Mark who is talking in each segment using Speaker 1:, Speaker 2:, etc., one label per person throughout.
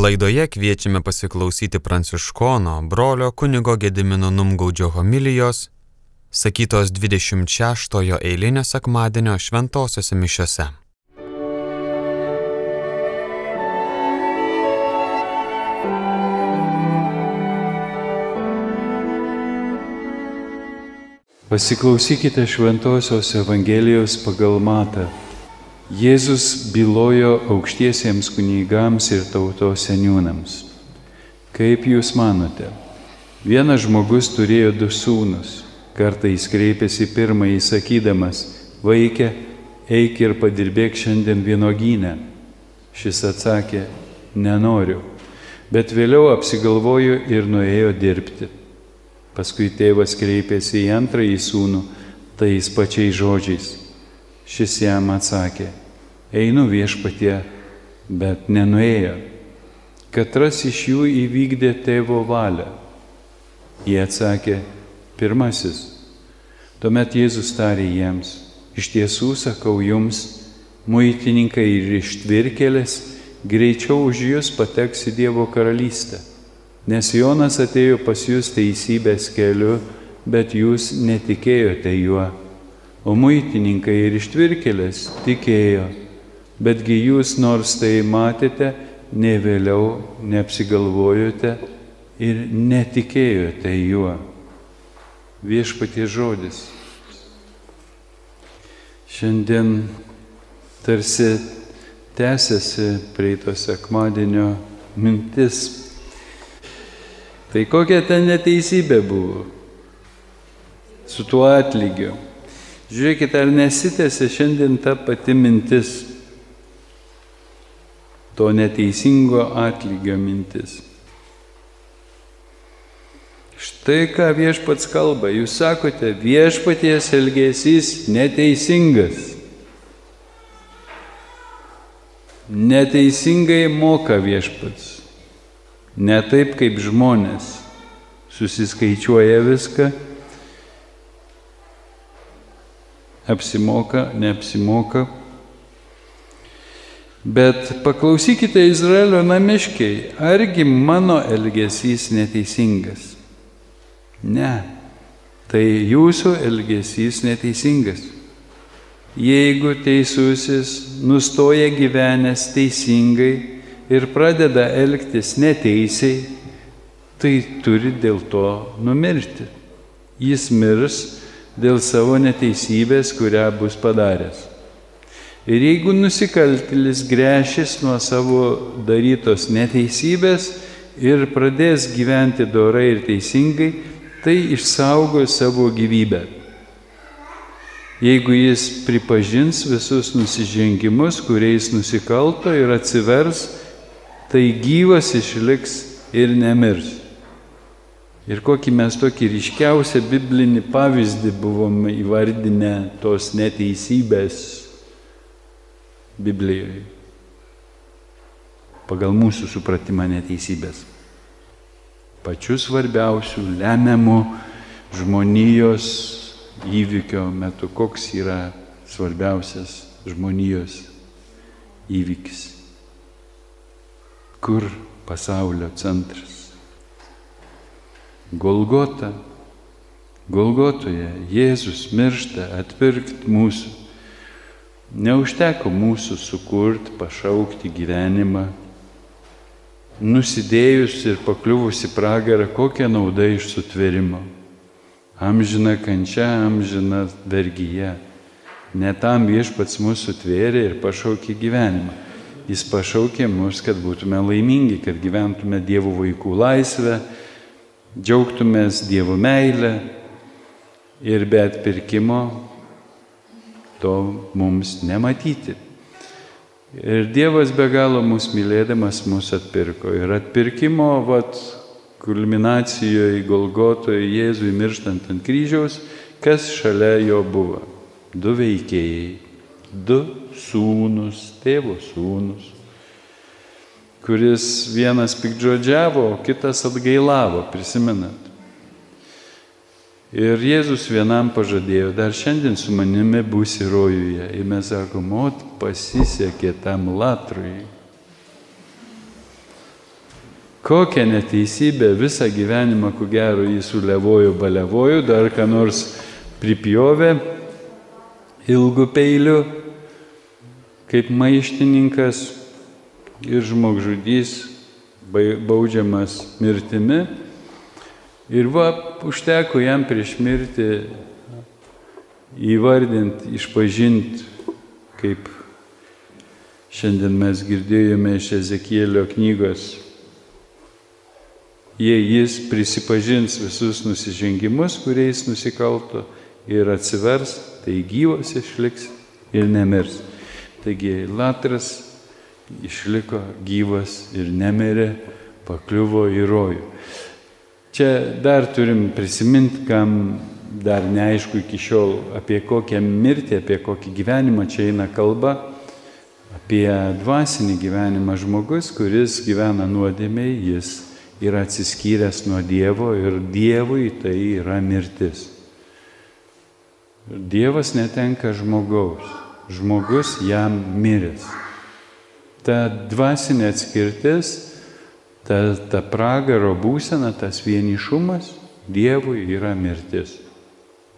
Speaker 1: Laidoje kviečiame pasiklausyti pranciškono brolio kunigo Gedimino Numgaudžio homilijos, sakytos 26 eilinio sekmadienio šventosiuose mišiuose.
Speaker 2: Pasiklausykite Šventojios Evangelijos pagal Matą. Jėzus bylojo aukštiesiems kunigams ir tautos seniūnams. Kaip jūs manote, vienas žmogus turėjo du sūnus. Kartą jis kreipėsi pirmąjį sakydamas, vaikė, eik ir padirbėk šiandien vienogynę. Šis atsakė, nenoriu, bet vėliau apsigalvojo ir nuėjo dirbti. Paskui tėvas kreipėsi į antrąjį sūnų tais pačiais žodžiais. Šis jam atsakė, einu viešpatie, bet nenuėjo. Katras iš jų įvykdė tėvo valią. Jie atsakė, pirmasis. Tuomet Jėzus tarė jiems, iš tiesų sakau jums, muitininkai ir ištvirkelės greičiau už jūs pateks į Dievo karalystę. Nes Jonas atėjo pas jūs teisybės keliu, bet jūs netikėjote juo. O muitininkai ir ištvirkelės tikėjo, betgi jūs nors tai matėte, ne vėliau neapsigalvojote ir netikėjote juo. Viešpatie žodis. Šiandien tarsi tęsiasi prieito sekmadienio mintis Tai kokia ten neteisybė buvo su tuo atlygiu. Žiūrėkite, ar nesitėsi šiandien ta pati mintis, to neteisingo atlygio mintis. Štai ką viešpats kalba, jūs sakote, viešpaties elgesys neteisingas. Neteisingai moka viešpats. Ne taip kaip žmonės susiskaičiuoja viską, apsimoka, neapsimoka. Bet paklausykite Izraelio namiškiai, argi mano elgesys neteisingas? Ne, tai jūsų elgesys neteisingas. Jeigu teisusis nustoja gyvenęs teisingai, ir pradeda elgtis neteisiai, tai turi dėl to numirti. Jis mirs dėl savo neteisybės, kurią bus padaręs. Ir jeigu nusikaltėlis grešis nuo savo darytos neteisybės ir pradės gyventi dorai ir teisingai, tai išsaugo savo gyvybę. Jeigu jis pripažins visus nusižengimus, kuriais nusikalto ir atsivers, tai gyvas išliks ir nemirs. Ir kokį mes tokį ryškiausią biblinį pavyzdį buvom įvardinę tos neteisybės Biblijoje. Pagal mūsų supratimą neteisybės. Pačiu svarbiausiu, lemiamu žmonijos įvykio metu, koks yra svarbiausias žmonijos įvykis kur pasaulio centras. Golgota. Golgotoje Jėzus miršta atpirkti mūsų. Neužteko mūsų sukurti, pašaukti gyvenimą. Nusidėjus ir pakliuvus į pragarą, kokia nauda iš sutvėrimo. Amžina kančia, amžina vergyje. Netam viešpats mūsų tvėrė ir pašaukė gyvenimą. Jis pašaukė mus, kad būtume laimingi, kad gyventume Dievo vaikų laisvę, džiaugtumės Dievo meilę ir be atpirkimo to mums nematyti. Ir Dievas be galo mus mylėdamas mus atpirko. Ir atpirkimo, vat, kulminacijoje, Golgotoje, Jėzui mirštant ant kryžiaus, kas šalia jo buvo? Du veikėjai du sūnus, tėvo sūnus, kuris vienas pikdžodžiavo, kitas atgailavo, prisimenat. Ir Jėzus vienam pažadėjo, dar šiandien su manimi būsi rojuje. Ir mes sakom, o pasisekė tam latrui. kokią neteisybę visą gyvenimą, ko gero, jis sulevojo, balevojo, dar ką nors pripjovė ilgu peiliu, kaip maištininkas ir žmogžudys baudžiamas mirtimi. Ir va, užteko jam prieš mirtį įvardinti, išpažinti, kaip šiandien mes girdėjome iš Ezekėlio knygos jei jis prisipažins visus nusižengimus, kuriais nusikalto ir atsivers, tai gyvas išliks ir nemirs. Taigi Latras išliko gyvas ir nemirė, pakliuvo į rojų. Čia dar turim prisiminti, kam dar neaišku iki šiol, apie kokią mirtį, apie kokį gyvenimą čia eina kalba, apie dvasinį gyvenimą žmogus, kuris gyvena nuodėmiai, jis yra atsiskyręs nuo Dievo ir Dievui tai yra mirtis. Dievas netenka žmogaus, žmogus jam miręs. Ta dvasinė atskirtis, ta, ta pragaro būsena, tas vienišumas Dievui yra mirtis.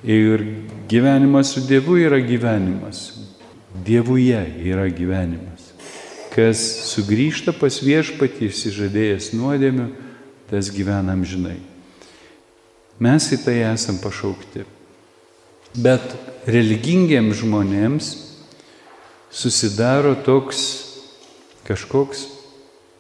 Speaker 2: Ir gyvenimas su Dievu yra gyvenimas. Dievuje yra gyvenimas. Kas sugrįžta pas viešpatį išsižadėjęs nuodėmių, tas gyvenam žinai. Mes į tai esam pašaukti. Bet religingiems žmonėms susidaro toks kažkoks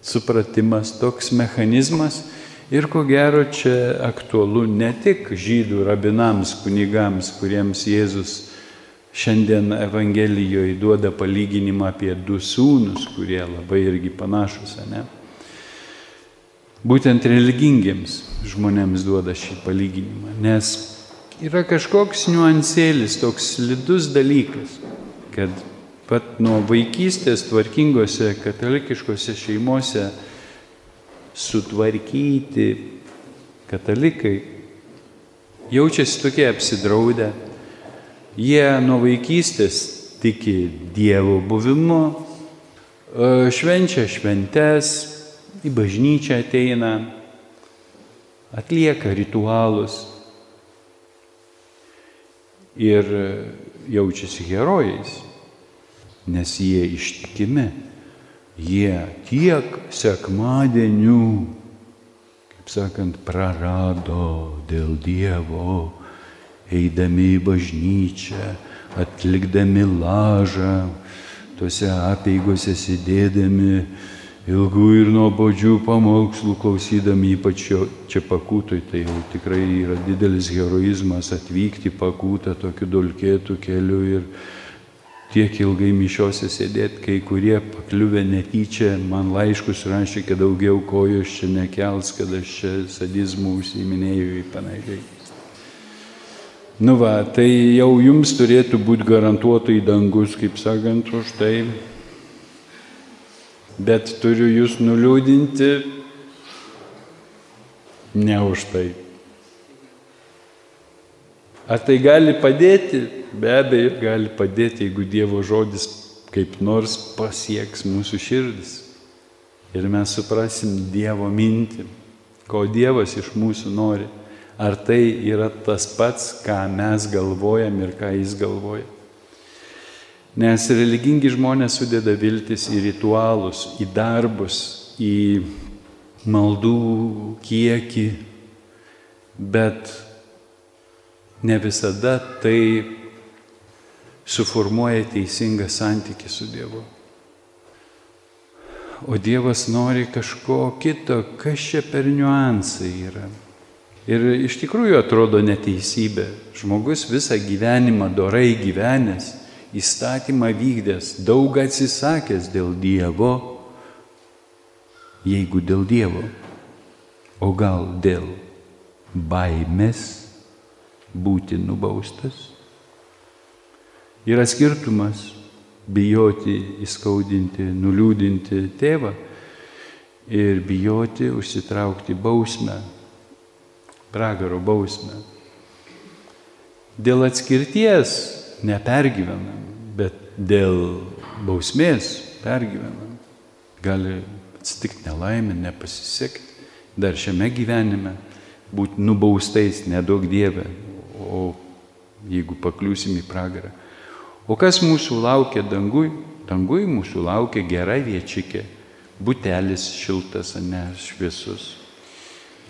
Speaker 2: supratimas, toks mechanizmas ir ko gero čia aktualu ne tik žydų rabinams, kunigams, kuriems Jėzus šiandien Evangelijoje duoda palyginimą apie du sūnus, kurie labai irgi panašus, ne? būtent religingiems žmonėms duoda šį palyginimą, nes yra kažkoks niuansėlis, toks slidus dalykas, kad pat nuo vaikystės tvarkingose katalikiškose šeimose sutvarkyti katalikai jaučiasi tokie apsidraudę, jie nuo vaikystės tiki Dievo buvimu, švenčia šventes, į bažnyčią ateina, atlieka ritualus ir jaučiasi herojais, nes jie ištikimi, jie tiek sekmadienių, kaip sakant, prarado dėl Dievo, eidami į bažnyčią, atlikdami lažą, tose apėgose sėdėdami, ilgų ir nuobodžių pamokslų klausydami, ypač čia pakūtui, tai jau tikrai yra didelis heroizmas atvykti pakūtą tokiu dulkėtų keliu ir tiek ilgai mišiose sėdėti, kai kurie pakliuvę netyčia man laiškus rašė, kad daugiau kojos čia nekels, kad aš čia sadizmų užsiminėjau į panašiai. Nu va, tai jau jums turėtų būti garantuotai dangus, kaip sakant, už tai bet turiu jūs nuliūdinti ne už tai. Ar tai gali padėti? Be abejo, gali padėti, jeigu Dievo žodis kaip nors pasieks mūsų širdis. Ir mes suprasim Dievo mintį, ko Dievas iš mūsų nori. Ar tai yra tas pats, ką mes galvojam ir ką Jis galvoja. Nes religingi žmonės sudeda viltis į ritualus, į darbus, į maldų kiekį, bet ne visada tai suformuoja teisingą santykį su Dievu. O Dievas nori kažko kito, kas čia per niuansai yra. Ir iš tikrųjų atrodo neteisybė. Žmogus visą gyvenimą dorai gyvenęs įstatymą vykdęs, daug atsisakęs dėl Dievo, jeigu dėl Dievo, o gal dėl baimės būti nubaustas. Yra skirtumas bijoti įskaudinti, nuliūdinti tėvą ir bijoti užsitraukti bausmę, pragaro bausmę. Dėl atskirties nepergyvenam, bet dėl bausmės pergyvenam. Gali atsitikti nelaimė, nepasisekti. dar šiame gyvenime būti nubaustais, nedaug Dieve, o jeigu pakliūsim į pragarą. O kas mūsų laukia dangui? Dangui mūsų laukia gera viečikė, butelis šiltas, ne šviesus,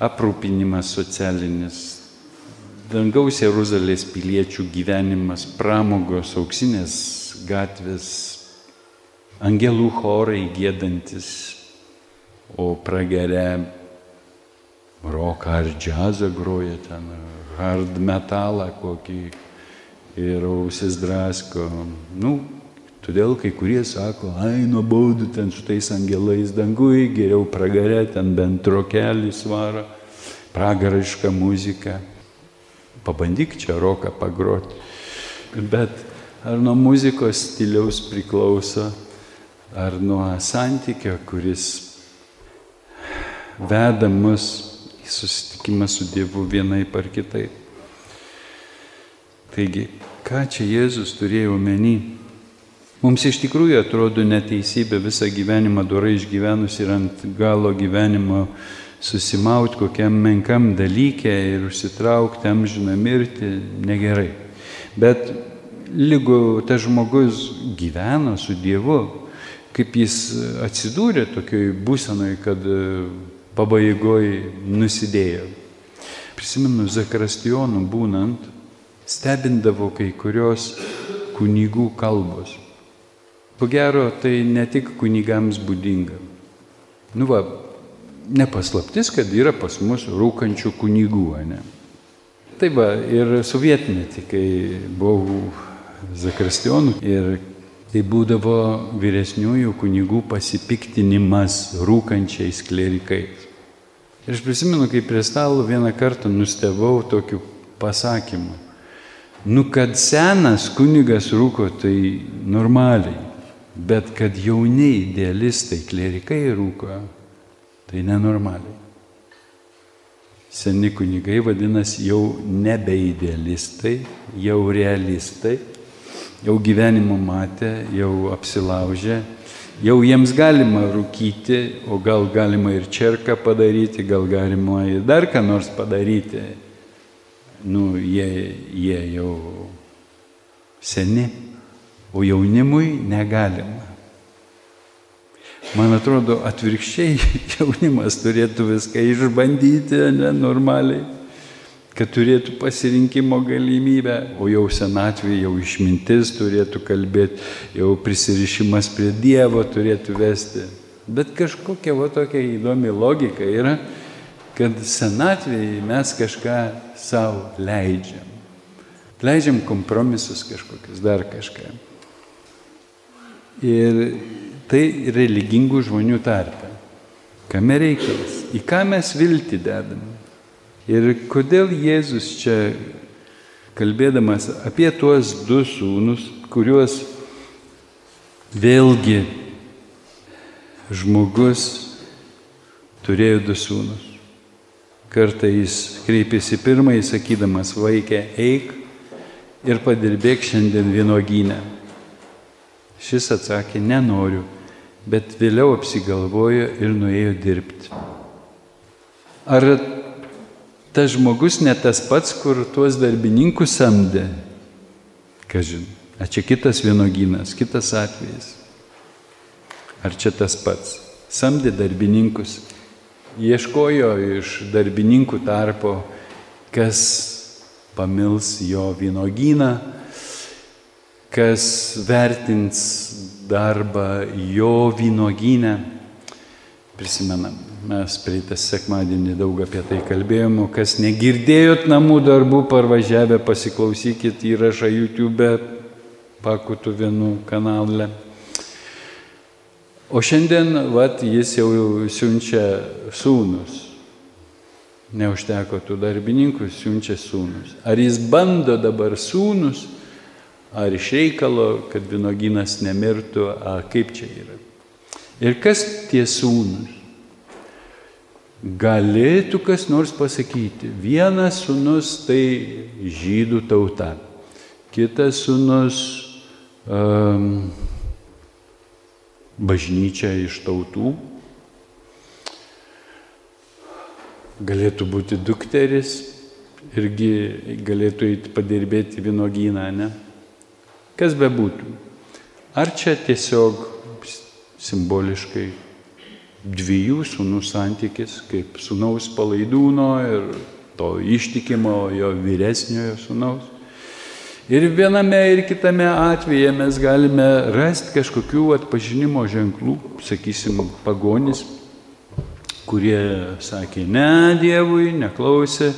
Speaker 2: aprūpinimas socialinis, dangaus Jeruzalės piliečių gyvenimas, pramogos, auksinės gatvės, angelų chorai gėdantis, o pragere roką ar džiazą groja ten, hard metalą kokį ir ausis drasko. Nu, todėl kai kurie sako, ai, nuobaudų ten su tais angelais dangui, geriau pragare ten bent trokelį svaro, pragaraišką muziką. Pabandyk čia roką pagroti. Bet ar nuo muzikos stiliaus priklauso, ar nuo santykio, kuris veda mus į susitikimą su Dievu vienai par kitai. Taigi, ką čia Jėzus turėjo omeny? Mums iš tikrųjų atrodo neteisybė visą gyvenimą dorai išgyvenus ir ant galo gyvenimo susimaut kokiam menkam dalykė ir užsitraukti amžiną mirtį negerai. Bet lygu tas žmogus gyveno su Dievu, kaip jis atsidūrė tokioj būsenoj, kad pabaigoje nusidėjo. Prisimenu, Zakrastijonų būnant, stebindavo kai kurios kunigų kalbos. Po gero, tai ne tik kunigams būdinga. Nu va, nepaslaptis, kad yra pas mus rūkančių kunigų, ne? Tai va, ir sovietmetį, kai buvau Zakrastijonų ir Tai būdavo vyresniųjų kunigų pasipiktinimas rūkančiais klerikais. Ir aš prisimenu, kai prie stalo vieną kartą nustebau tokiu pasakymu. Nu, kad senas kunigas rūko, tai normaliai, bet kad jauni idealistai, klerikai rūko, tai nenormaliai. Seni kunigai vadinasi jau nebe idealistai, jau realistai jau gyvenimo matę, jau apsilaužę, jau jiems galima rūkyti, o gal galima ir čerką padaryti, gal galima ir dar ką nors padaryti. Nu, jie, jie jau seni, o jaunimui negalima. Man atrodo, atvirkščiai jaunimas turėtų viską išbandyti, ne, normaliai kad turėtų pasirinkimo galimybę, o jau senatvė, jau išmintis turėtų kalbėti, jau prisirišimas prie Dievo turėtų vesti. Bet kažkokia va tokia įdomi logika yra, kad senatvėje mes kažką savo leidžiam. Leidžiam kompromisus kažkokius, dar kažką. Ir tai religingų žmonių tarpe. Kame reikalas? Į ką mes vilti dedam? Ir kodėl Jėzus čia, kalbėdamas apie tuos du sūnus, kuriuos vėlgi žmogus turėjo du sūnus. Kartą jis kreipėsi pirmąjį, sakydamas, vaikė, eik ir padirbėk šiandien vienuogynę. Šis atsakė, nenoriu, bet vėliau apsigalvojo ir nuėjo dirbti. Ar tas žmogus ne tas pats, kur tuos darbininkus samdė. Kažin, ar čia kitas vienogynas, kitas atvejis. Ar čia tas pats? Samdė darbininkus, ieškojo iš darbininkų tarpo, kas pamils jo vynogyną, kas vertins darbą jo vynogynę. Prisimenam, Mes praeitą sekmadienį daug apie tai kalbėjom, kas negirdėjot namų darbų, parvažiavę pasiklausykit įrašą YouTube pakutų vienų kanalę. O šiandien, vat, jis jau siunčia sūnus. Neužteko tų darbininkų, siunčia sūnus. Ar jis bando dabar sūnus, ar iš reikalo, kad vynoginas nemirtų, ar kaip čia yra. Ir kas tie sūnus? Galėtų kas nors pasakyti, vienas sunus tai žydų tauta, kitas sunus um, bažnyčia iš tautų, galėtų būti dukteris, irgi galėtų eiti padirbėti vynogyną, ne? Kas be būtų. Ar čia tiesiog simboliškai dviejų sūnų santykis, kaip sūnaus palaidūno ir to ištikimo jo vyresniojo sūnaus. Ir viename ir kitame atveju mes galime rasti kažkokių atpažinimo ženklų, sakysim, pagonis, kurie sakė ne Dievui, neklausė,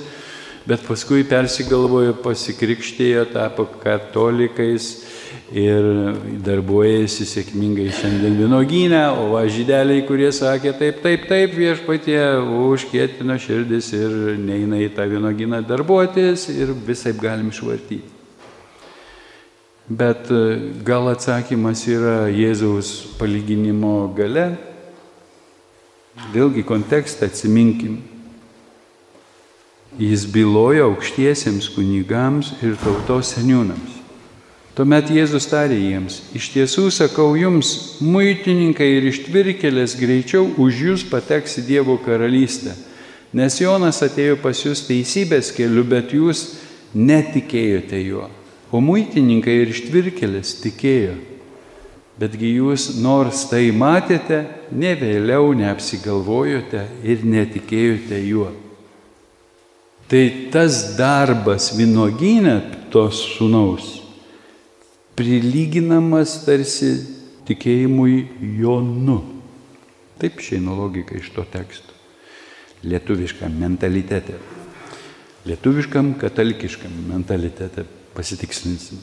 Speaker 2: bet paskui persigalvojo, pasikrikštėjo, tapo katalikais ir darbuojasi sėkmingai šiandien vynoginę, o va žydeliai, kurie sakė taip, taip, taip, viešpatie užkėtino širdis ir neina į tą vynoginą darbuotis ir visai galim išvartyti. Bet e, gal atsakymas yra Jėzaus palyginimo gale. Vėlgi kontekstą atsiminkim. Jis bylojo aukštiesiems kunigams ir tautos seniūnams. Tuomet Jėzus tarė jiems, iš tiesų sakau jums, muitininkai ir ištvirkelės greičiau už jūs pateks į Dievo karalystę, nes Jonas atėjo pas jūs teisybės keliu, bet jūs netikėjote juo, o muitininkai ir ištvirkelės tikėjo. Betgi jūs nors tai matėte, ne vėliau neapsigalvojote ir netikėjote juo. Tai tas darbas vynogynė tos sunaus prilyginamas tarsi tikėjimui Jonu. Taip išeina logika iš to teksto. Lietuviškam mentalitete. Lietuviškam katalikiškam mentalitete pasitikslinsim.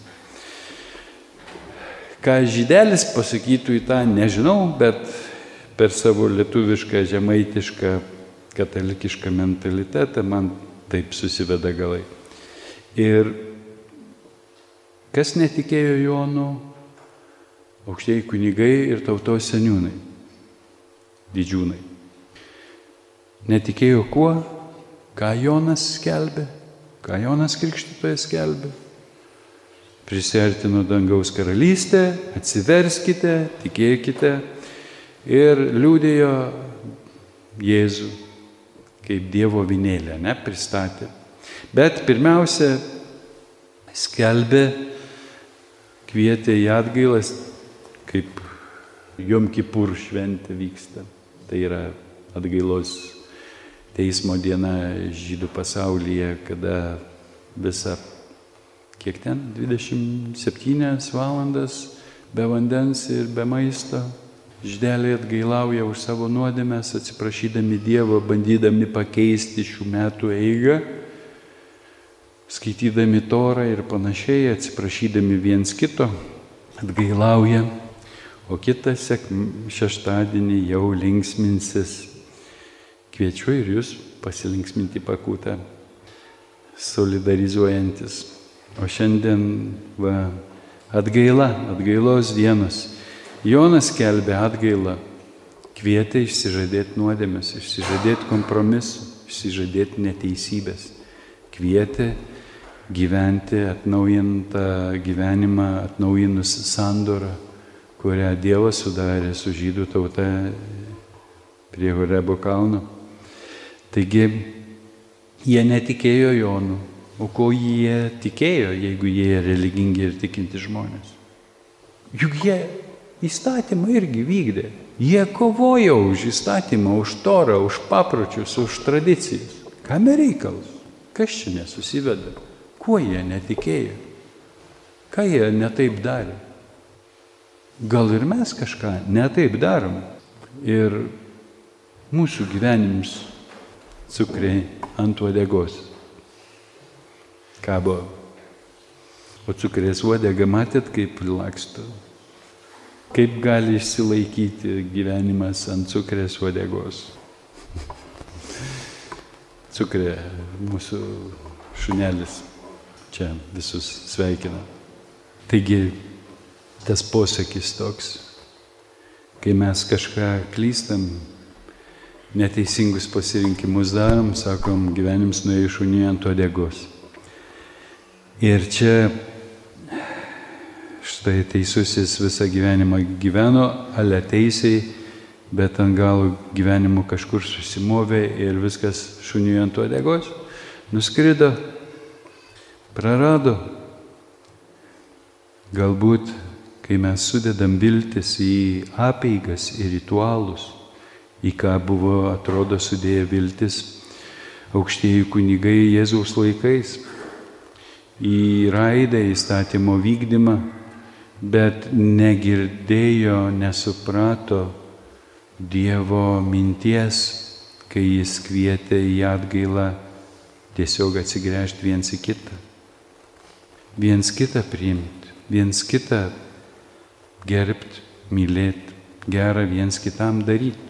Speaker 2: Ką žydelis pasakytų į tą, nežinau, bet per savo lietuvišką, žemaitišką, katalikišką mentalitetą man taip susiveda galai. Ir Kas netikėjo Jonu? Aukštieji kunigai ir tautos seniūnai, didžiūnai. Netikėjo kuo? Ką Jonas skelbė? Ką Jonas Krikštytojas skelbė? Prisartino dangaus karalystę, atsiverskite, tikėkite ir liūdėjo Jėzų kaip Dievo vinėlę, ne, pristatė. Bet pirmiausia, skelbė kvietė į atgailas, kaip Jom Kipur šventė vyksta. Tai yra atgailos teismo diena žydų pasaulyje, kada visa, kiek ten, 27 valandas be vandens ir be maisto. Ždeliai atgailauja už savo nuodėmės, atsiprašydami Dievo, bandydami pakeisti šių metų eigą skaitydami torą ir panašiai, atsiprašydami viens kito, atgailauja, o kitą šeštadienį jau linksminsis. Kviečiu ir jūs pasilinksminti pakūtą, solidarizuojantis. O šiandien va, atgaila, atgailos dienos. Jonas kelbė atgailą, kvietė išsižadėti nuodėmės, išsižadėti kompromisų, išsižadėti neteisybės. Kvietė gyventi atnaujintą gyvenimą, atnaujinus sandorą, kurią Dievas sudarė su žydų tauta prie Horebo kalno. Taigi jie netikėjo Jonu, o ko jie tikėjo, jeigu jie religingi ir tikinti žmonės. Juk jie įstatymą irgi vykdė. Jie kovojo už įstatymą, už torą, už papročius, už tradicijas. Kam reikalas? Kas čia nesusiveda? Kuo jie netikėjo? Ką jie netaip darė? Gal ir mes kažką netaip darom. Ir mūsų gyvenims cukriai ant uodegos kabo. O cukrės uodega matėt, kaip laksto. Kaip gali išsilaikyti gyvenimas ant cukrės uodegos. Cukrė mūsų šunelis čia visus sveikina. Taigi tas posakis toks, kai mes kažką klystam, neteisingus pasirinkimus darom, sakom, gyvenims nuėjo šunį ant odegos. Ir čia štai teisusis visą gyvenimą gyveno, ale teisiai bet ant galo gyvenimo kažkur susimovė ir viskas šuniui ant uodegos, nuskrido, prarado. Galbūt, kai mes sudedam viltis į apeigas ir ritualus, į ką buvo, atrodo, sudėję viltis aukštieji kunigai Jėzaus laikais, į raidą įstatymo vykdymą, bet negirdėjo, nesuprato Dievo minties, kai jis kvietė į atgailą tiesiog atsigręžti viens į kitą. Viens kitą priimti, viens kitą gerbti, mylėti, gerą viens kitam daryti.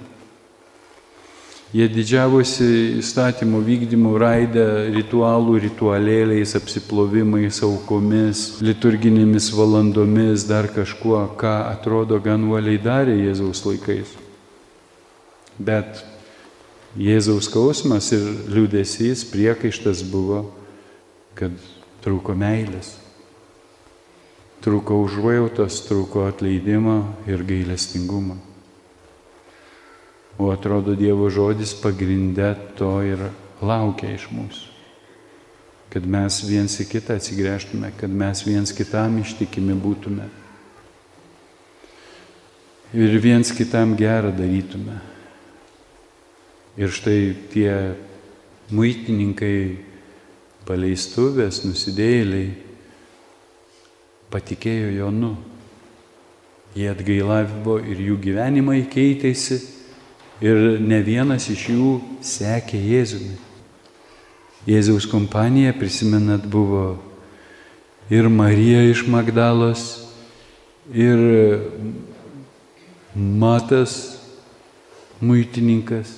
Speaker 2: Jie didžiavosi įstatymų vykdymo raidę ritualų, ritualėliais, apsiplovimais, aukomis, liturginėmis valandomis, dar kažkuo, ką atrodo gan uoliai darė Jėzaus laikais. Bet Jėzaus skausmas ir liūdėsys, priekaištas buvo, kad trūko meilės, trūko užuojautos, trūko atleidimo ir gailestingumo. O atrodo Dievo žodis pagrindę to ir laukia iš mūsų. Kad mes viens į kitą atsigręžtume, kad mes viens kitam ištikimi būtume. Ir viens kitam gerą darytume. Ir štai tie muitininkai, paleistuvės, nusidėjėliai patikėjo Jonu. Jie atgailavo ir jų gyvenimai keitėsi ir ne vienas iš jų sekė Jėzumi. Jėzaus kompanija, prisimenat, buvo ir Marija iš Magdalos, ir Matas, muitininkas,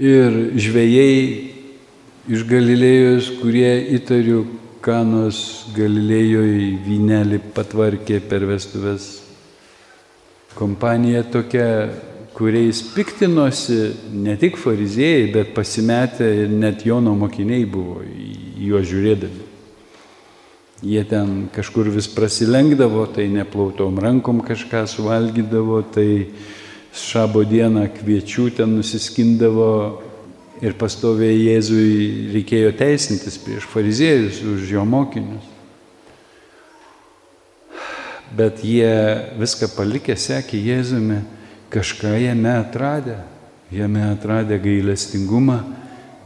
Speaker 2: ir žvėjai iš Galilėjos, kurie įtariu, kanos Galilėjoje vynelį patvarkė per vestuvės. Kompanija tokia kuriais piktinosi ne tik fariziejai, bet pasimetę ir net Jono mokiniai buvo juos žiūrėdami. Jie ten kažkur vis prasilenkdavo, tai neplautom rankom kažką suvalgydavo, tai šabo dieną kviečių ten nusiskindavo ir pastoviai Jėzui reikėjo teisintis prieš fariziejus už jo mokinius. Bet jie viską palikę sekė Jėzumi kažką jame atradę, jame atradę gailestingumą,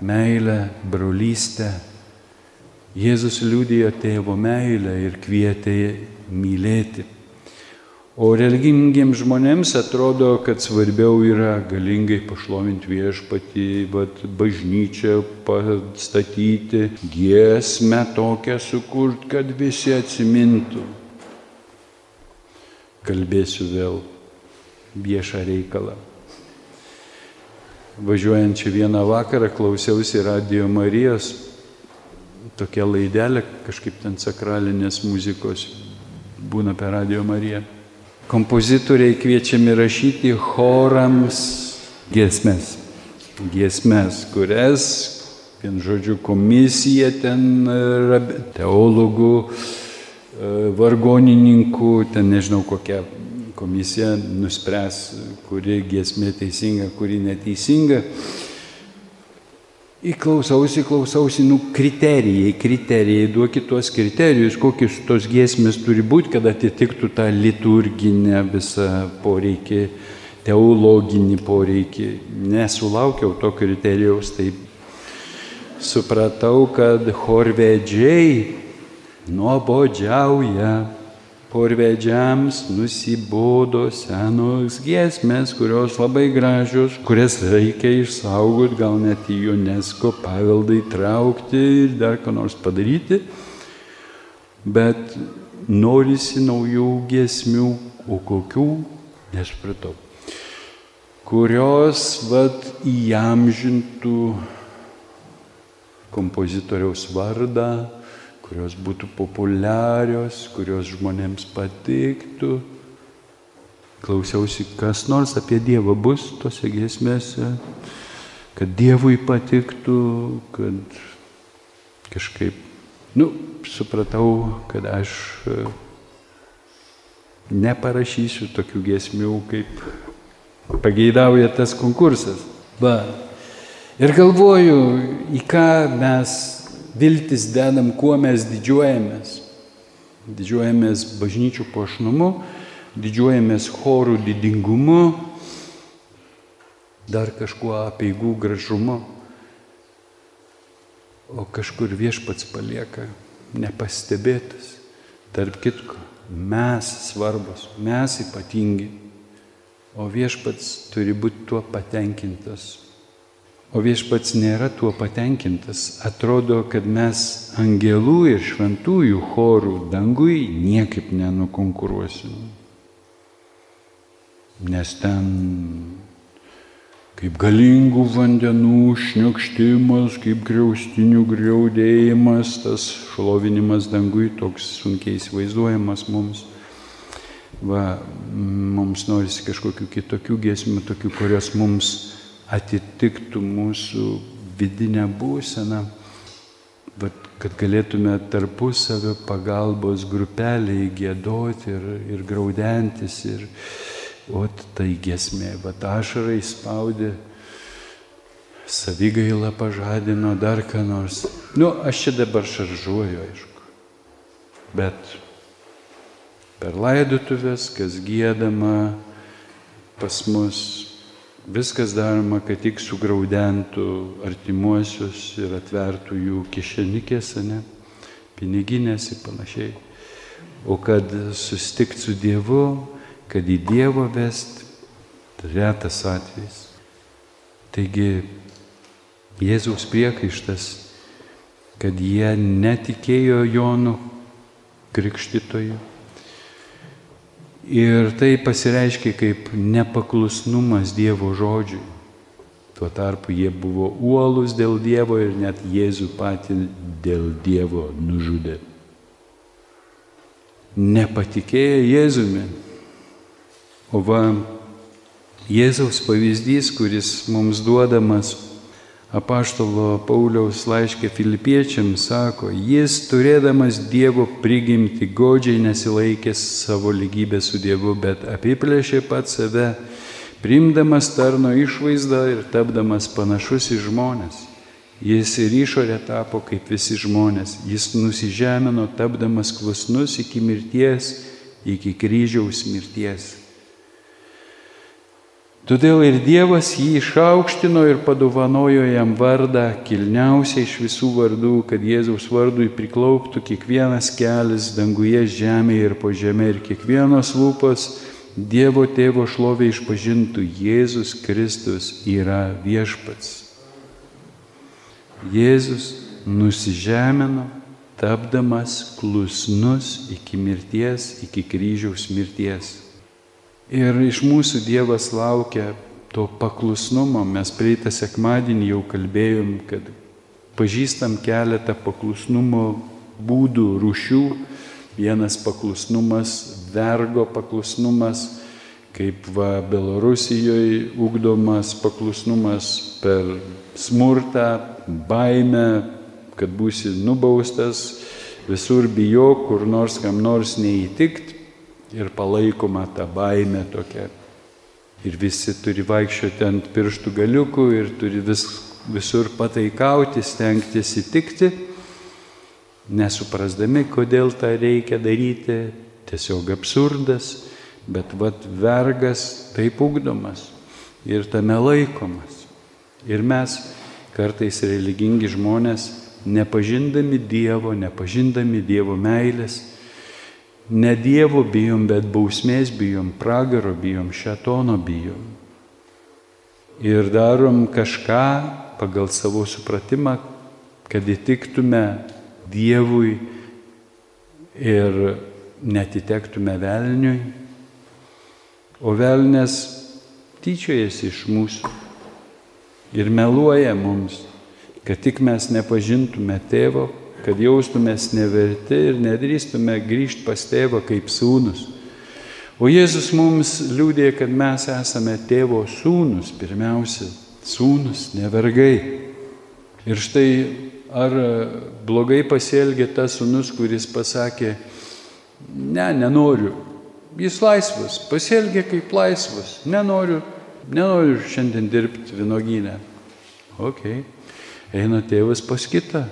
Speaker 2: meilę, brolystę. Jėzus liūdėjo tėvo meilę ir kvietė mylėti. O religingiems žmonėms atrodo, kad svarbiau yra galingai pašlovinti viešpatį, bažnyčią pastatyti, giesmę tokią sukurti, kad visi atsimintų. Kalbėsiu vėl viešą reikalą. Važiuojančią vieną vakarą klausiausi Radio Marijos, tokia laidelė, kažkaip ten sakralinės muzikos būna per Radio Mariją. Kompozitoriai kviečiami rašyti chorams giesmes. Giesmes, kurias, vien žodžiu, komisija ten teologų, e, vargonininkų, ten nežinau kokia komisija nuspręs, kuri giesmė teisinga, kuri neteisinga. Įklausausi, klausausi, nu, kriterijai, kriterijai, duokit tuos kriterijus, kokius tos giesmės turi būti, kad atitiktų tą liturginę visą poreikį, teologinį poreikį. Nesulaukiau to kriterijaus, tai supratau, kad chorvedžiai nuobodžiauja porvedžiams nusibodo senos giesmės, kurios labai gražios, kurias reikia išsaugoti, gal net į UNESCO paveldą įtraukti ir dar ką nors padaryti. Bet norisi naujų giesmių, o kokių, nesupratau. Kurios vad įamžintų kompozitoriaus vardą, kurios būtų populiarios, kurios žmonėms patiktų. Klausiausi, kas nors apie Dievą bus tose giesmėse, kad Dievui patiktų, kad kažkaip, nu, supratau, kad aš e, neparašysiu tokių giesmių, kaip pageidauja tas konkursas. Va. Ir galvoju, į ką mes viltis dedam, kuo mes didžiuojamės. Didžiuojamės bažnyčių pošnumu, didžiuojamės chorų didingumu, dar kažkuo apieigų gražumu, o kažkur viešpats palieka nepastebėtas. Tarp kitko, mes svarbus, mes ypatingi, o viešpats turi būti tuo patenkintas. O viešpats nėra tuo patenkintas. Atrodo, kad mes angelų ir šventųjų chorų dangui niekaip nenukonkuruosim. Nes ten kaip galingų vandenų šniokštimas, kaip griaustinių greudėjimas, tas šlovinimas dangui toks sunkiai įsivaizduojamas mums. Va, mums norisi kažkokių kitokių giesmių, tokių, kurios mums atitiktų mūsų vidinę būseną, kad galėtume tarpusavio pagalbos grupeliai gėdoti ir, ir graudentis. Ir, O tai gesmė, va ašarai spaudė, savigaila pažadino dar ką nors. Nu, aš čia dabar šaržuoju, aišku. Bet per laidotuvės, kas gėdama pas mus, viskas daroma, kad tik sugraudentų artimuosius ir atvertų jų kišenikėse, ne, piniginės ir panašiai. O kad sustikt su Dievu, kad į Dievą vest retas atvejs. Taigi Jėzaus priekaištas, kad jie netikėjo Jonu krikštytoju. Ir tai pasireiškia kaip nepaklusnumas Dievo žodžiui. Tuo tarpu jie buvo uolus dėl Dievo ir net Jėzų patį dėl Dievo nužudė. Nepatikėjo Jėzumi, O va, Jėzaus pavyzdys, kuris mums duodamas apaštalo Pauliaus laiškė filipiečiams, sako, jis turėdamas Dievo prigimti godžiai nesilaikė savo lygybę su Dievu, bet apiplėšė pat save, primdamas tarno išvaizdą ir tapdamas panašus į žmonės. Jis ir išorė tapo kaip visi žmonės. Jis nusižemino, tapdamas klusnus iki mirties, iki kryžiaus mirties. Todėl ir Dievas jį išaukštino ir padovanojo jam vardą, kilniausią iš visų vardų, kad Jėzaus vardui priklauptų kiekvienas kelias danguje, žemėje ir po žemė ir kiekvienos lūpos Dievo tėvo šlovė išpažintų Jėzus Kristus yra viešpats. Jėzus nusižemino, tapdamas klusnus iki mirties, iki kryžiaus mirties. Ir iš mūsų Dievas laukia to paklusnumo. Mes prieitą sekmadienį jau kalbėjom, kad pažįstam keletą paklusnumo būdų, rūšių. Vienas paklusnumas, vergo paklusnumas, kaip va Belorusijoje ugdomas paklusnumas per smurtą, baimę, kad būsi nubaustas, visur bijok, kur nors kam nors neįtikt, ir palaikoma ta baime tokia. Ir visi turi vaikščioti ant pirštų galiukų ir turi vis, visur pataikauti, stengtis įtikti, nesuprasdami, kodėl tą reikia daryti, tiesiog absurdas, bet vad vergas taip ugdomas ir tame laikomas. Ir mes kartais religingi žmonės, nepažindami Dievo, nepažindami Dievo meilės, Ne Dievo bijom, bet bausmės bijom, pragaro bijom, šetono bijom. Ir darom kažką pagal savo supratimą, kad įtiktume Dievui ir netitektume velniui. O velnės tyčiojasi iš mūsų ir meluoja mums, kad tik mes nepažintume tėvo, kad jaustumės neverti ir nedrįstume grįžti pas tėvą kaip sūnus. O Jėzus mums liūdė, kad mes esame tėvo sūnus, pirmiausia, sūnus, nevergai. Ir štai ar blogai pasielgė tas sūnus, kuris pasakė, ne, nenoriu. Jis laisvas, pasielgė kaip laisvas, nenoriu, nenoriu šiandien dirbti vinogynę. Ok, eina tėvas pas kitą,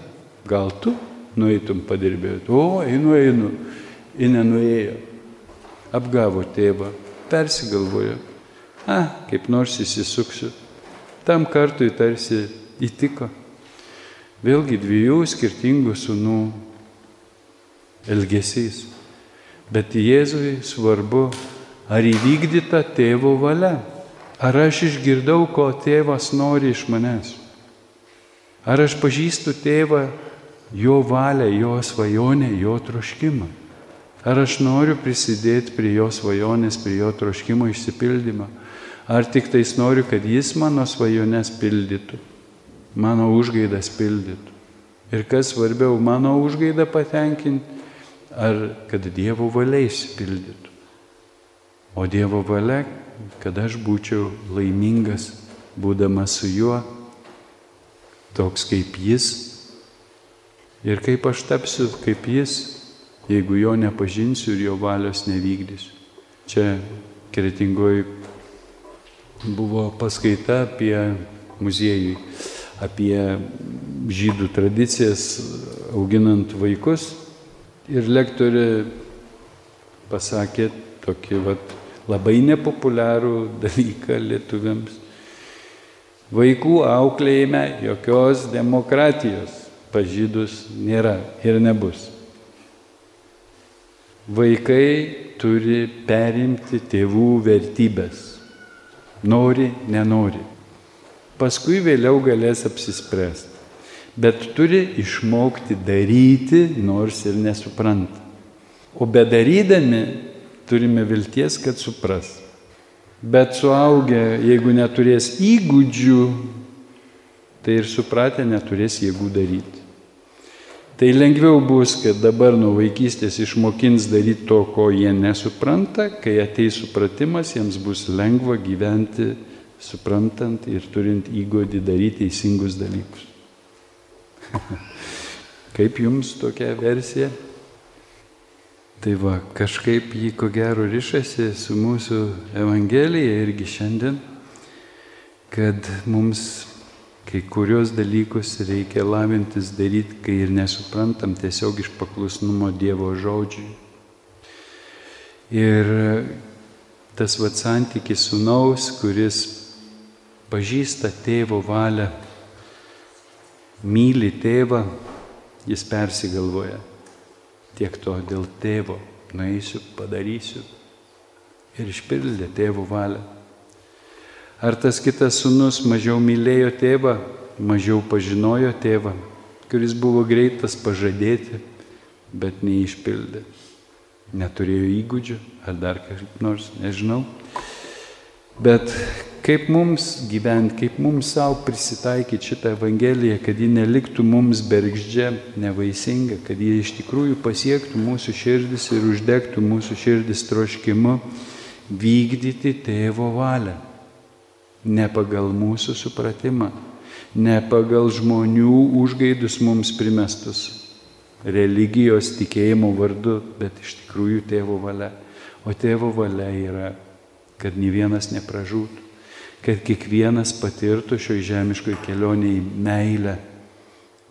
Speaker 2: gal tu nueitum padirbėti. O, einu, einu. Ir nenuėjo. Apgavo tėvą, persigalvojo. A, kaip nors įsisuksiu. Tam kartui tarsi įtiko. Vėlgi dviejų skirtingų sunų elgesys. Bet Jėzui svarbu, ar įvykdyta tėvo valia. Ar aš išgirdau, ko tėvas nori iš manęs. Ar aš pažįstu tėvą, jo valią, jo svajonę, jo troškimą. Ar aš noriu prisidėti prie jo svajonės, prie jo troškimo išsipildymą. Ar tik tais noriu, kad jis mano svajones pildytų, mano užgaidas pildytų. Ir kas svarbiau, mano užgaidą patenkinti ar kad Dievo valia išsipildytų. O Dievo valia, kad aš būčiau laimingas, būdamas su juo, toks kaip jis. Ir kaip aš tapsiu kaip jis, jeigu jo nepažinsiu ir jo valios nevykdysiu. Čia kretingoji buvo paskaita apie muziejui, apie žydų tradicijas auginant vaikus Ir lektorė pasakė tokį vat, labai nepopuliarų dalyką lietuviams. Vaikų auklėjime jokios demokratijos pažydus nėra ir nebus. Vaikai turi perimti tėvų vertybės. Nori, nenori. Paskui vėliau galės apsispręsti bet turi išmokti daryti, nors ir nesupranta. O bedarydami turime vilties, kad supras. Bet suaugę, jeigu neturės įgūdžių, tai ir supratę neturės jėgų daryti. Tai lengviau bus, kad dabar nuo vaikystės išmokins daryti to, ko jie nesupranta, kai ateis supratimas, jiems bus lengva gyventi suprantant ir turint įgodį daryti teisingus dalykus. Kaip jums tokia versija? Tai va, kažkaip jį ko gero ryšasi su mūsų Evangelija irgi šiandien, kad mums kai kurios dalykus reikia lavintis daryti, kai ir nesuprantam tiesiog iš paklusnumo Dievo žodžiui. Ir tas vad santykis su naus, kuris pažįsta tėvo valią myli tėvą, jis persigalvoja. Tiek to dėl tėvo nueisiu, padarysiu. Ir išpildė tėvo valią. Ar tas kitas sunus mažiau mylėjo tėvą, mažiau pažinojo tėvą, kuris buvo greitas pažadėti, bet neišpildė. Neturėjo įgūdžių ar dar kažkaip nors, nežinau. Bet kaip mums gyventi, kaip mums savo prisitaikyti šitą Evangeliją, kad ji neliktų mums bergždžia, nevaisinga, kad ji iš tikrųjų pasiektų mūsų širdis ir uždegtų mūsų širdis troškimu vykdyti tėvo valią. Ne pagal mūsų supratimą, ne pagal žmonių užgaidus mums primestus religijos tikėjimo vardu, bet iš tikrųjų tėvo valia. O tėvo valia yra kad ne vienas nepražūtų, kad kiekvienas patirtų šioje žemiškoje kelionėje meilę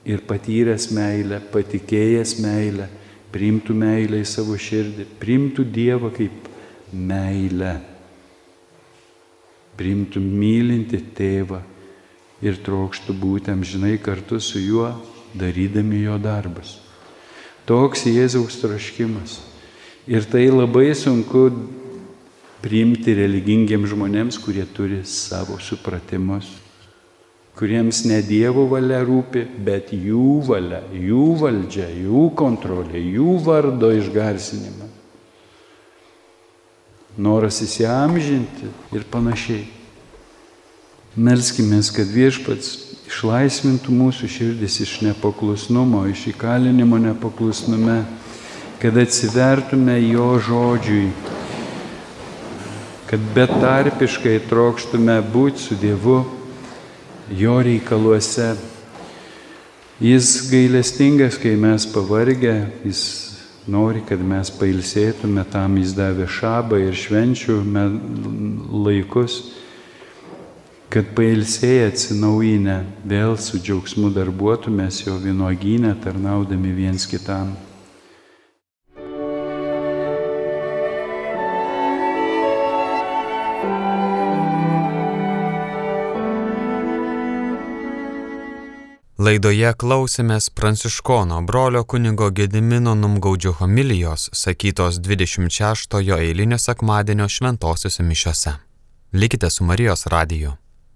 Speaker 2: ir patyręs meilę, patikėjęs meilę, priimtų meilę į savo širdį, priimtų Dievą kaip meilę, priimtų mylinti tėvą ir trokštų būti amžinai kartu su juo, darydami jo darbus. Toks Jėzaus troškimas. Ir tai labai sunku priimti religingiems žmonėms, kurie turi savo supratimus, kuriems ne Dievo valia rūpi, bet jų valia, jų valdžia, jų kontrolė, jų vardo išgarsinimas. Noras įsiamžinti ir panašiai. Melskime, kad viešpats išlaisvintų mūsų širdis iš nepaklusnumo, iš įkalinimo nepaklusnume, kad atsivertume jo žodžiui kad betarpiškai trokštume būti su Dievu jo reikaluose. Jis gailestingas, kai mes pavargę, jis nori, kad mes pailsėtume, tam jis davė šabą ir švenčių laikus. kad pailsėję atsinaujinę vėl su džiaugsmu darbuotumės jo vynuogynę tarnaudami viens kitam.
Speaker 1: Laidoje klausėmės pranciškono brolio kunigo Gedimino Numgaudžio homilijos, sakytos 26-ojo eilinio sekmadienio šventosiuose mišiose. Likite su Marijos radiju.